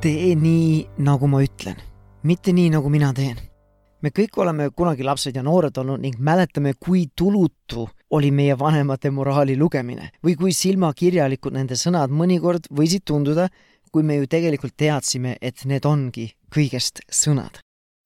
tee nii, nagu ma ütlen, mitte nii, nagu mina teen. me kõik oleme kunagi lapsed ja noored olnud ning mäletame, kui tulutu oli meie vanemate moraali lugemine või kui silmakirjalikud nende sõnad mõnikord võisid tunduda, kui me ju tegelikult teadsime, et need ongi kõigest sõnad.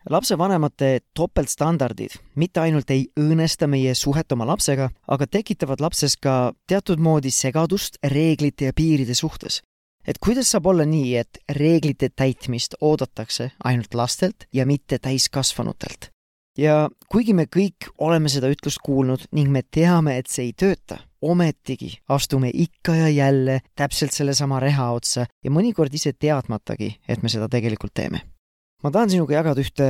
Lapsevanemate topeltstandardid mitte ainult ei õõnesta meie suhet oma lapsega, aga tekitavad lapses ka teatud moodi segadust reeglite ja piiride suhtes et kuidas saab olla nii, et reeglite täitmist oodatakse ainult lastelt ja mitte täiskasvanutelt? ja kuigi me kõik oleme seda ütlust kuulnud ning me teame, et see ei tööta, ometigi astume ikka ja jälle täpselt sellesama reha otsa ja mõnikord ise teadmatagi, et me seda tegelikult teeme. ma tahan sinuga jagada ühte,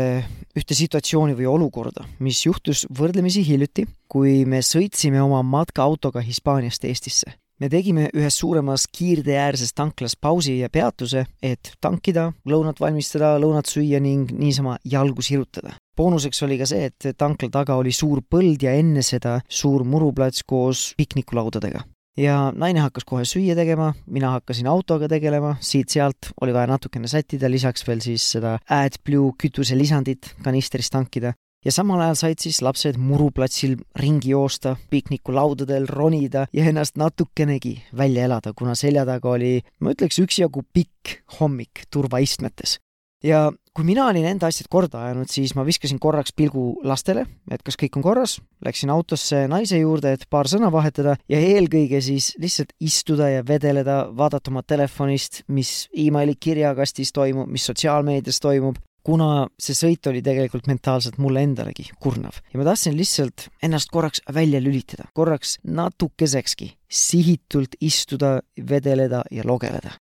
ühte situatsiooni või olukorda, mis juhtus võrdlemisi hiljuti, kui me sõitsime oma matkaautoga Hispaaniast Eestisse me tegime ühes suuremas kiirteeäärses tanklas pausi ja peatuse, et tankida, lõunat valmistada, lõunat süüa ning niisama jalgu sirutada. boonuseks oli ka see, et tankla taga oli suur põld ja enne seda suur muruplats koos piknikulaudadega ja naine hakkas kohe süüa tegema, mina hakkasin autoga tegelema, siit-sealt oli vaja natukene sättida, lisaks veel siis seda AdBlue kütuselisandit kanistrist tankida ja samal ajal said siis lapsed muruplatsil ringi joosta, piknikulaudadel ronida ja ennast natukenegi välja elada, kuna selja taga oli, ma ütleks, üksjagu pikk hommik turvaistmetes. ja kui mina olin enda asjad korda ajanud, siis ma viskasin korraks pilgu lastele, et kas kõik on korras, läksin autosse naise juurde, et paar sõna vahetada ja eelkõige siis lihtsalt istuda ja vedeleda, vaadata oma telefonist, mis emaili kirjakastis toimub, mis sotsiaalmeedias toimub, kuna see sõit oli tegelikult mentaalselt mulle endalegi kurnav ja ma tahtsin lihtsalt ennast korraks välja lülitada, korraks natukesekski sihitult istuda, vedeleda ja logeleda.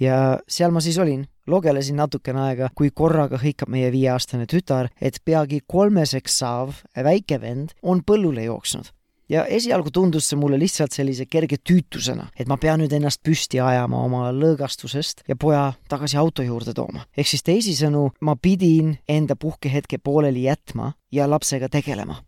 ja seal ma siis olin, logelesin natukene aega, kui korraga hõikab meie viieaastane tütar, et peagi kolmeseks saav väike vend on põllule jooksnud ja esialgu tundus see mulle lihtsalt sellise kerge tüütusena, et ma pean nüüd ennast püsti ajama oma lõõgastusest ja poja tagasi auto juurde tooma. ehk siis teisisõnu, ma pidin enda puhkehetke pooleli jätma ja lapsega tegelema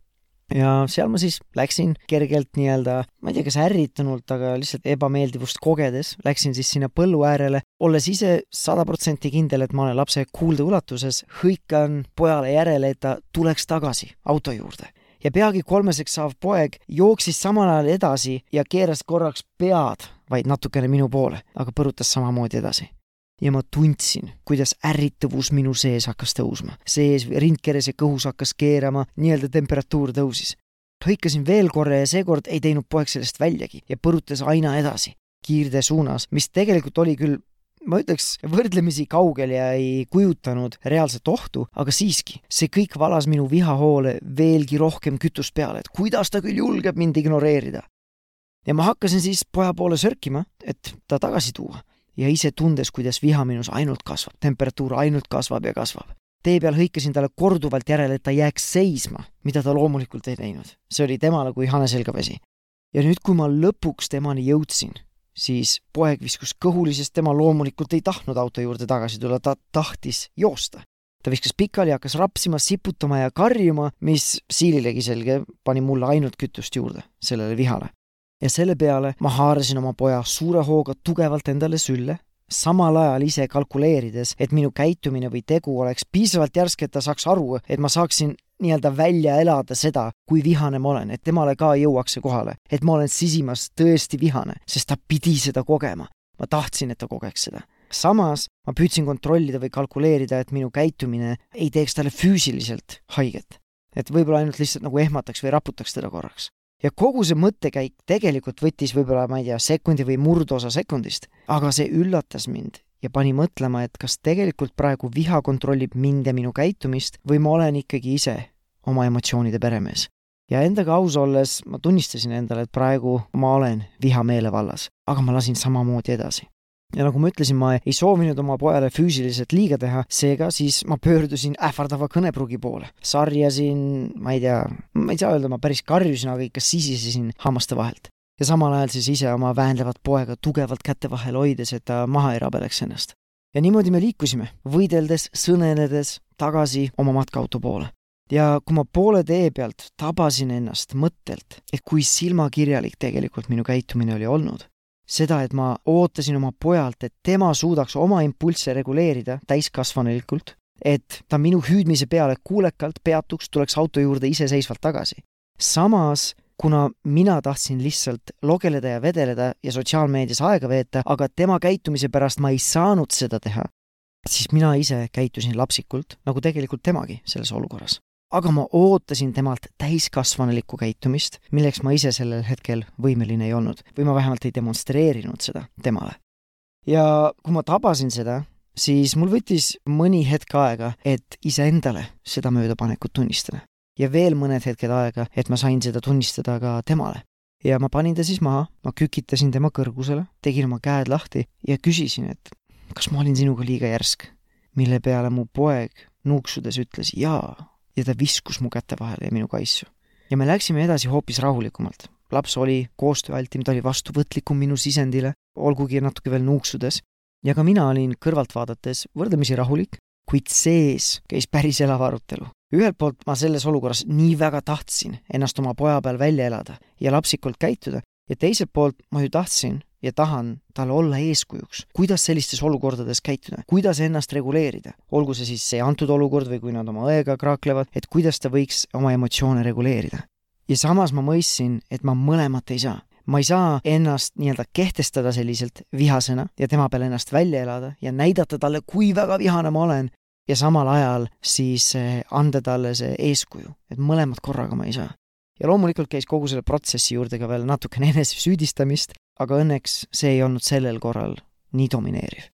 ja seal ma siis läksin kergelt nii-öelda, ma ei tea, kas ärritunult, aga lihtsalt ebameeldivust kogedes, läksin siis sinna põllu äärele, olles ise sada protsenti kindel, et ma olen lapse kuuldeulatuses, hõikan pojale järele, et ta tuleks tagasi auto juurde ja peagi kolmeseks saav poeg jooksis samal ajal edasi ja keeras korraks pead vaid natukene minu poole, aga põrutas samamoodi edasi. ja ma tundsin, kuidas ärrituvus minu sees hakkas tõusma. sees rindkeres ja kõhus hakkas keerama, nii-öelda temperatuur tõusis. hõikasin veel korra ja seekord ei teinud poeg sellest väljagi ja põrutas aina edasi kiirtee suunas, mis tegelikult oli küll ma ütleks, võrdlemisi kaugel ja ei kujutanud reaalset ohtu, aga siiski, see kõik valas minu vihahoole veelgi rohkem kütust peale, et kuidas ta küll julgeb mind ignoreerida. ja ma hakkasin siis poja poole sörkima, et ta tagasi tuua ja ise tundes, kuidas viha minus ainult kasvab, temperatuur ainult kasvab ja kasvab. tee peal hõikasin talle korduvalt järele, et ta jääks seisma, mida ta loomulikult ei teinud. see oli temale kui hane selga vesi. ja nüüd, kui ma lõpuks temani jõudsin siis poeg viskus kõhuli, sest tema loomulikult ei tahtnud auto juurde tagasi tulla, ta tahtis joosta. ta viskas pikali, hakkas rapsima, siputama ja karjuma, mis siililegi selge pani mulle ainult kütust juurde sellele vihale. ja selle peale ma haarasin oma poja suure hooga tugevalt endale sülle, samal ajal ise kalkuleerides, et minu käitumine või tegu oleks piisavalt järsk, et ta saaks aru, et ma saaksin nii-öelda välja elada seda, kui vihane ma olen, et temale ka jõuaks see kohale, et ma olen sisimas tõesti vihane, sest ta pidi seda kogema. ma tahtsin, et ta kogeks seda. samas ma püüdsin kontrollida või kalkuleerida, et minu käitumine ei teeks talle füüsiliselt haiget. et võib-olla ainult lihtsalt nagu ehmataks või raputaks teda korraks. ja kogu see mõttekäik tegelikult võttis võib-olla, ma ei tea, sekundi või murdosa sekundist, aga see üllatas mind ja pani mõtlema, et kas tegelikult praegu viha kontrollib mind ja minu käitumist või ma olen ikkagi ise oma emotsioonide peremees. ja endaga aus olles ma tunnistasin endale, et praegu ma olen viha meelevallas, aga ma lasin samamoodi edasi. ja nagu ma ütlesin, ma ei soovinud oma pojale füüsiliselt liiga teha, seega siis ma pöördusin ähvardava kõnepruugi poole. sarjasin, ma ei tea, ma ei saa öelda, ma päris karjusin, aga ikka sisisesin hammaste vahelt. Ja samal ajal siis ise oma väänlevat poega tugevalt käte vahel hoides, et ta maha ei rabeleks ennast. ja niimoodi me liikusime, võideldes, sõneledes tagasi oma matkaauto poole ja kui ma poole tee pealt tabasin ennast mõttelt, et kui silmakirjalik tegelikult minu käitumine oli olnud, seda, et ma ootasin oma pojalt, et tema suudaks oma impulsse reguleerida täiskasvanulikult, et ta minu hüüdmise peale kuulekalt peatuks, tuleks auto juurde iseseisvalt tagasi. samas, kuna mina tahtsin lihtsalt logeleda ja vedeleda ja sotsiaalmeedias aega veeta, aga tema käitumise pärast ma ei saanud seda teha, siis mina ise käitusin lapsikult, nagu tegelikult temagi selles olukorras aga ma ootasin temalt täiskasvanulikku käitumist, milleks ma ise sellel hetkel võimeline ei olnud või ma vähemalt ei demonstreerinud seda temale. ja kui ma tabasin seda, siis mul võttis mõni hetk aega, et iseendale seda möödapanekut tunnistada. Ja veel mõned hetked aega, et ma sain seda tunnistada ka temale. ja ma panin ta siis maha, ma kükitasin tema kõrgusele, tegin oma käed lahti ja küsisin, et kas ma olin sinuga liiga järsk. mille peale mu poeg nuuksudes ütles jaa ja ta viskus mu käte vahele ja minu kaisu. ja me läksime edasi hoopis rahulikumalt. laps oli koostööaltim, ta oli vastuvõtlikum minu sisendile, olgugi natuke veel nuuksudes. ja ka mina olin kõrvalt vaadates võrdlemisi rahulik, kuid sees käis päris elav arutelu. Ühelt poolt ma selles olukorras nii väga tahtsin ennast oma poja peal välja elada ja lapsikult käituda ja teiselt poolt ma ju tahtsin, ja tahan talle olla eeskujuks, kuidas sellistes olukordades käituda, kuidas ennast reguleerida, olgu see siis see antud olukord või kui nad oma õega kraaklevad, et kuidas ta võiks oma emotsioone reguleerida. ja samas ma mõistsin, et ma mõlemat ei saa. ma ei saa ennast nii-öelda kehtestada selliselt vihasena ja tema peal ennast välja elada ja näidata talle, kui väga vihane ma olen, ja samal ajal siis eh, anda talle see eeskuju, et mõlemat korraga ma ei saa ja loomulikult käis kogu selle protsessi juurde ka veel natukene enesesüüdistamist, aga õnneks see ei olnud sellel korral nii domineeriv.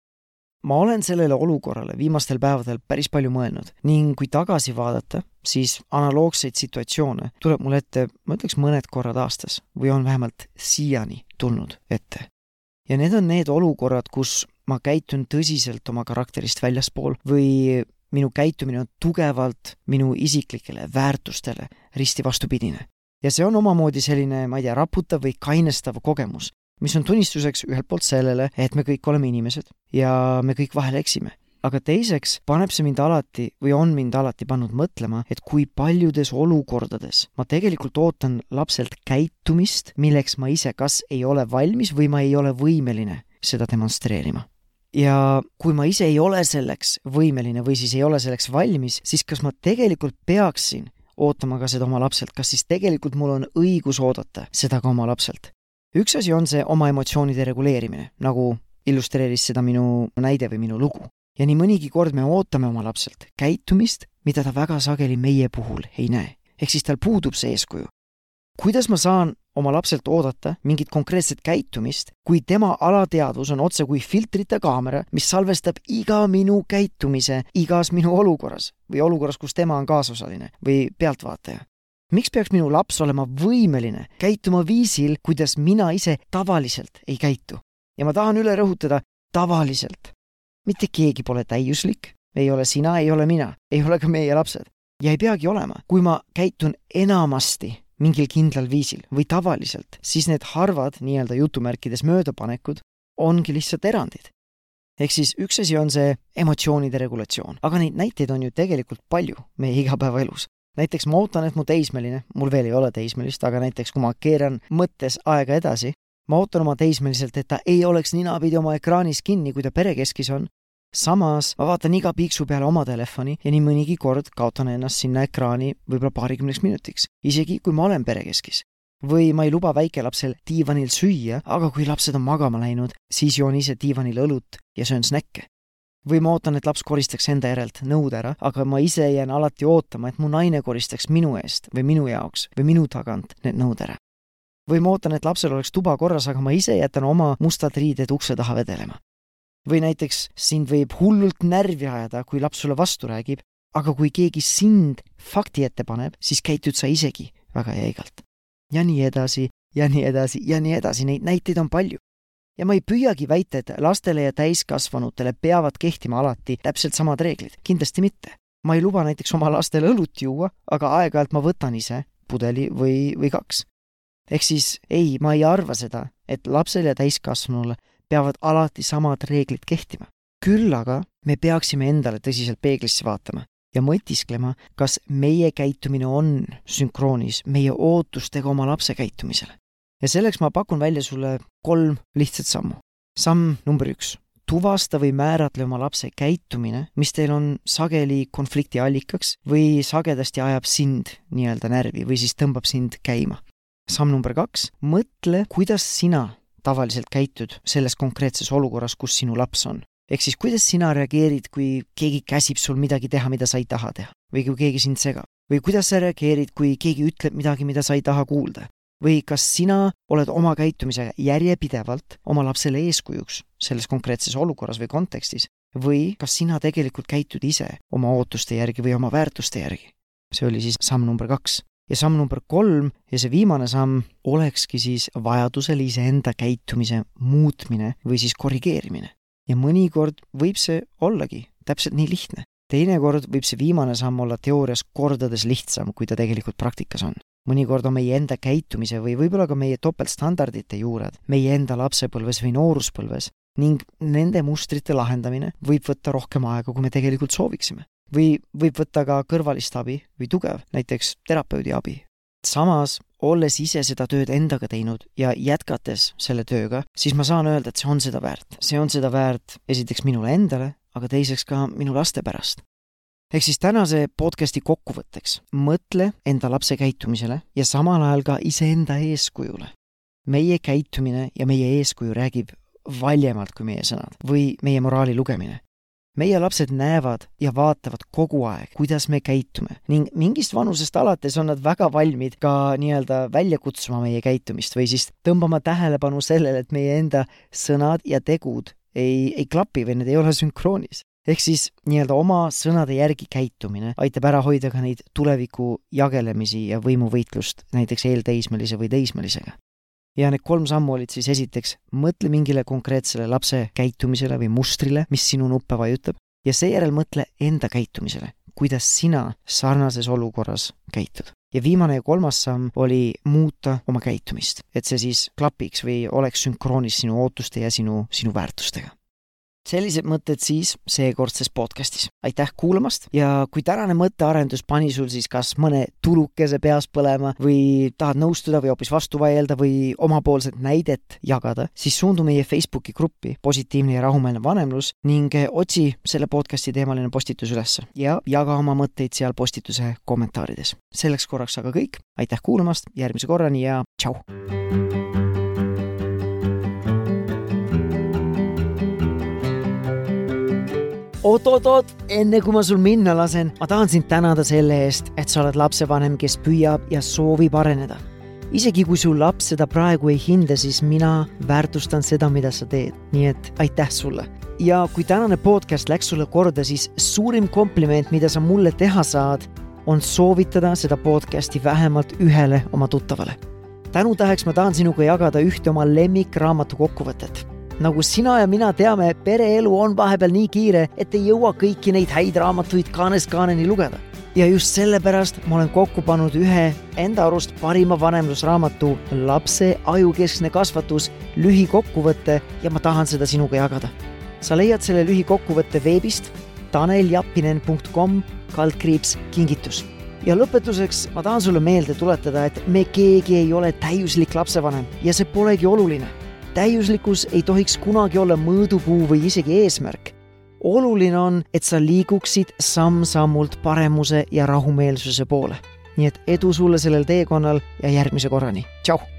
ma olen sellele olukorrale viimastel päevadel päris palju mõelnud ning kui tagasi vaadata, siis analoogseid situatsioone tuleb mul ette, ma ütleks, mõned korrad aastas või on vähemalt siiani tulnud ette. ja need on need olukorrad, kus ma käitun tõsiselt oma karakterist väljaspool või minu käitumine on tugevalt minu isiklikele väärtustele risti vastupidine ja see on omamoodi selline, ma ei tea, raputav või kainestav kogemus, mis on tunnistuseks ühelt poolt sellele, et me kõik oleme inimesed ja me kõik vahel eksime. aga teiseks paneb see mind alati või on mind alati pannud mõtlema, et kui paljudes olukordades ma tegelikult ootan lapselt käitumist, milleks ma ise kas ei ole valmis või ma ei ole võimeline seda demonstreerima ja kui ma ise ei ole selleks võimeline või siis ei ole selleks valmis, siis kas ma tegelikult peaksin ootama ka seda oma lapselt, kas siis tegelikult mul on õigus oodata seda ka oma lapselt. üks asi on see oma emotsioonide reguleerimine, nagu illustreeris seda minu näide või minu lugu. ja nii mõnigi kord me ootame oma lapselt käitumist, mida ta väga sageli meie puhul ei näe. ehk siis tal puudub see eeskuju. kuidas ma saan oma lapselt oodata mingit konkreetset käitumist, kui tema alateadvus on otse kui filtrita kaamera, mis salvestab iga minu käitumise igas minu olukorras või olukorras, kus tema on kaasosaline või pealtvaataja. miks peaks minu laps olema võimeline käituma viisil, kuidas mina ise tavaliselt ei käitu? ja ma tahan üle rõhutada, tavaliselt. mitte keegi pole täiuslik, ei ole sina, ei ole mina, ei ole ka meie lapsed. ja ei peagi olema, kui ma käitun enamasti mingil kindlal viisil või tavaliselt, siis need harvad nii-öelda jutumärkides möödapanekud ongi lihtsalt erandid. ehk siis üks asi on see emotsioonide regulatsioon, aga neid näiteid on ju tegelikult palju meie igapäevaelus. näiteks ma ootan, et mu teismeline, mul veel ei ole teismelist, aga näiteks kui ma keeran mõttes aega edasi, ma ootan oma teismeliselt, et ta ei oleks ninapidi oma ekraanis kinni, kui ta perekeskis on, samas ma vaatan iga piiksu peale oma telefoni ja nii mõnigi kord kaotan ennast sinna ekraani võib-olla paarikümneks minutiks, isegi kui ma olen perekeskis. või ma ei luba väikelapsel diivanil süüa, aga kui lapsed on magama läinud, siis joon ise diivanil õlut ja söön snäkke. või ma ootan, et laps koristaks enda järelt nõud ära, aga ma ise jään alati ootama, et mu naine koristaks minu eest või minu jaoks või minu tagant need nõud ära või ma ootan, et lapsel oleks tuba korras, aga ma ise jätan oma mustad riided ukse taha vedelema või näiteks sind võib hullult närvi ajada, kui laps sulle vastu räägib, aga kui keegi sind fakti ette paneb, siis käitud sa isegi väga jäigalt. ja nii edasi ja nii edasi ja nii edasi, neid näiteid on palju. ja ma ei püüagi väita, et lastele ja täiskasvanutele peavad kehtima alati täpselt samad reeglid, kindlasti mitte. ma ei luba näiteks oma lastele õlut juua, aga aeg-ajalt ma võtan ise pudeli või, või kaks. ehk siis ei, ma ei arva seda, et lapsele ja täiskasvanule peavad alati samad reeglid kehtima. küll aga me peaksime endale tõsiselt peeglisse vaatama ja mõtisklema, kas meie käitumine on sünkroonis meie ootustega oma lapse käitumisele ja selleks ma pakun välja sulle kolm lihtsat sammu. samm number üks, tuvasta või määratle oma lapse käitumine, mis teil on sageli konflikti allikaks või sagedasti ajab sind nii-öelda närvi või siis tõmbab sind käima. samm number kaks, mõtle, kuidas sina tavaliselt käitud selles konkreetses olukorras, kus sinu laps on. ehk siis kuidas sina reageerid, kui keegi käsib sul midagi teha, mida sa ei taha teha või kui keegi sind segab või kuidas sa reageerid, kui keegi ütleb midagi, mida sa ei taha kuulda või kas sina oled oma käitumisega järjepidevalt oma lapsele eeskujuks selles konkreetses olukorras või kontekstis või kas sina tegelikult käitud ise oma ootuste järgi või oma väärtuste järgi. see oli siis samm number kaks. Ja samm number kolm ja see viimane samm olekski siis vajadusel iseenda käitumise muutmine või siis korrigeerimine. ja mõnikord võib see ollagi täpselt nii lihtne teinekord võib see viimane samm olla teoorias kordades lihtsam, kui ta tegelikult praktikas on mõnikord on meie enda käitumise või võib-olla ka meie topeltstandardite juured meie enda lapsepõlves või nooruspõlves ning nende mustrite lahendamine võib võtta rohkem aega, kui me tegelikult sooviksime. Või võib võtta ka kõrvalist abi või tugev, näiteks terapeudi abi. samas, olles ise seda tööd endaga teinud ja jätkates selle tööga, siis ma saan öelda, et see on seda väärt. see on seda väärt esiteks minule endale, aga teiseks ka minu laste pärast ehk siis tänase podcasti kokkuvõtteks, mõtle enda lapse käitumisele ja samal ajal ka iseenda eeskujule. meie käitumine ja meie eeskuju räägib valjemalt kui meie sõnad või meie moraali lugemine. Meie lapsed näevad ja vaatavad kogu aeg, kuidas me käitume ning mingist vanusest alates on nad väga valmid ka nii-öelda välja kutsuma meie käitumist või siis tõmbama tähelepanu sellele, et meie enda sõnad ja tegud ei, ei klapi või need ei ole sünkroonis ehk siis nii-öelda oma sõnade järgi käitumine aitab ära hoida ka neid tuleviku jagelemisi ja võimuvõitlust näiteks eelteismelise või teismelisega. Ja need kolm sammu olid siis esiteks, mõtle mingile konkreetsele lapse käitumisele või mustrile, mis sinu nuppe vajutab, ja seejärel mõtle enda käitumisele, kuidas sina sarnases olukorras käitud. ja viimane ja kolmas samm oli muuta oma käitumist, et see siis klapiks või oleks sünkroonis sinu ootuste ja sinu, sinu väärtustega sellised mõtted siis seekordses podcastis. aitäh kuulamast ja kui tänane mõttearendus pani sul siis kas mõne tulukese peas põlema või tahad nõustuda või hoopis vastu vaielda või omapoolset näidet jagada, siis suundu meie Facebooki gruppi Positiivne ja rahumeelne vanemlus ning otsi selle podcasti teemaline postitus ülesse ja jaga oma mõtteid seal postituse kommentaarides. selleks korraks aga kõik, aitäh kuulamast, järgmise korrani ja tšau! Oot-oot-oot, enne kui ma sul minna lasen, ma tahan sind tänada selle eest, et sa oled lapsevanem, kes püüab ja soovib areneda. isegi kui su laps seda praegu ei hinda, siis mina väärtustan seda, mida sa teed, nii et aitäh sulle. ja kui tänane podcast läks sulle korda, siis suurim kompliment, mida sa mulle teha saad, on soovitada seda podcasti vähemalt ühele oma tuttavale. tänutäheks ma tahan sinuga jagada ühte oma lemmikraamatu kokkuvõtet nagu sina ja mina teame, pereelu on vahepeal nii kiire, et ei jõua kõiki neid häid raamatuid kaanest kaaneni lugeda. ja just sellepärast ma olen kokku pannud ühe enda arust parima vanemlusraamatu Lapse ajukeskne kasvatus lühikokkuvõte ja ma tahan seda sinuga jagada. sa leiad selle lühikokkuvõtte veebist taneljappinen.com kaldkriips kingitus ja lõpetuseks ma tahan sulle meelde tuletada, et me keegi ei ole täiuslik lapsevanem ja see polegi oluline täiuslikkus ei tohiks kunagi olla mõõdupuu või isegi eesmärk. oluline on, et sa liiguksid samm-sammult paremuse ja rahumeelsuse poole. nii et edu sulle sellel teekonnal ja järgmise korrani, tšau!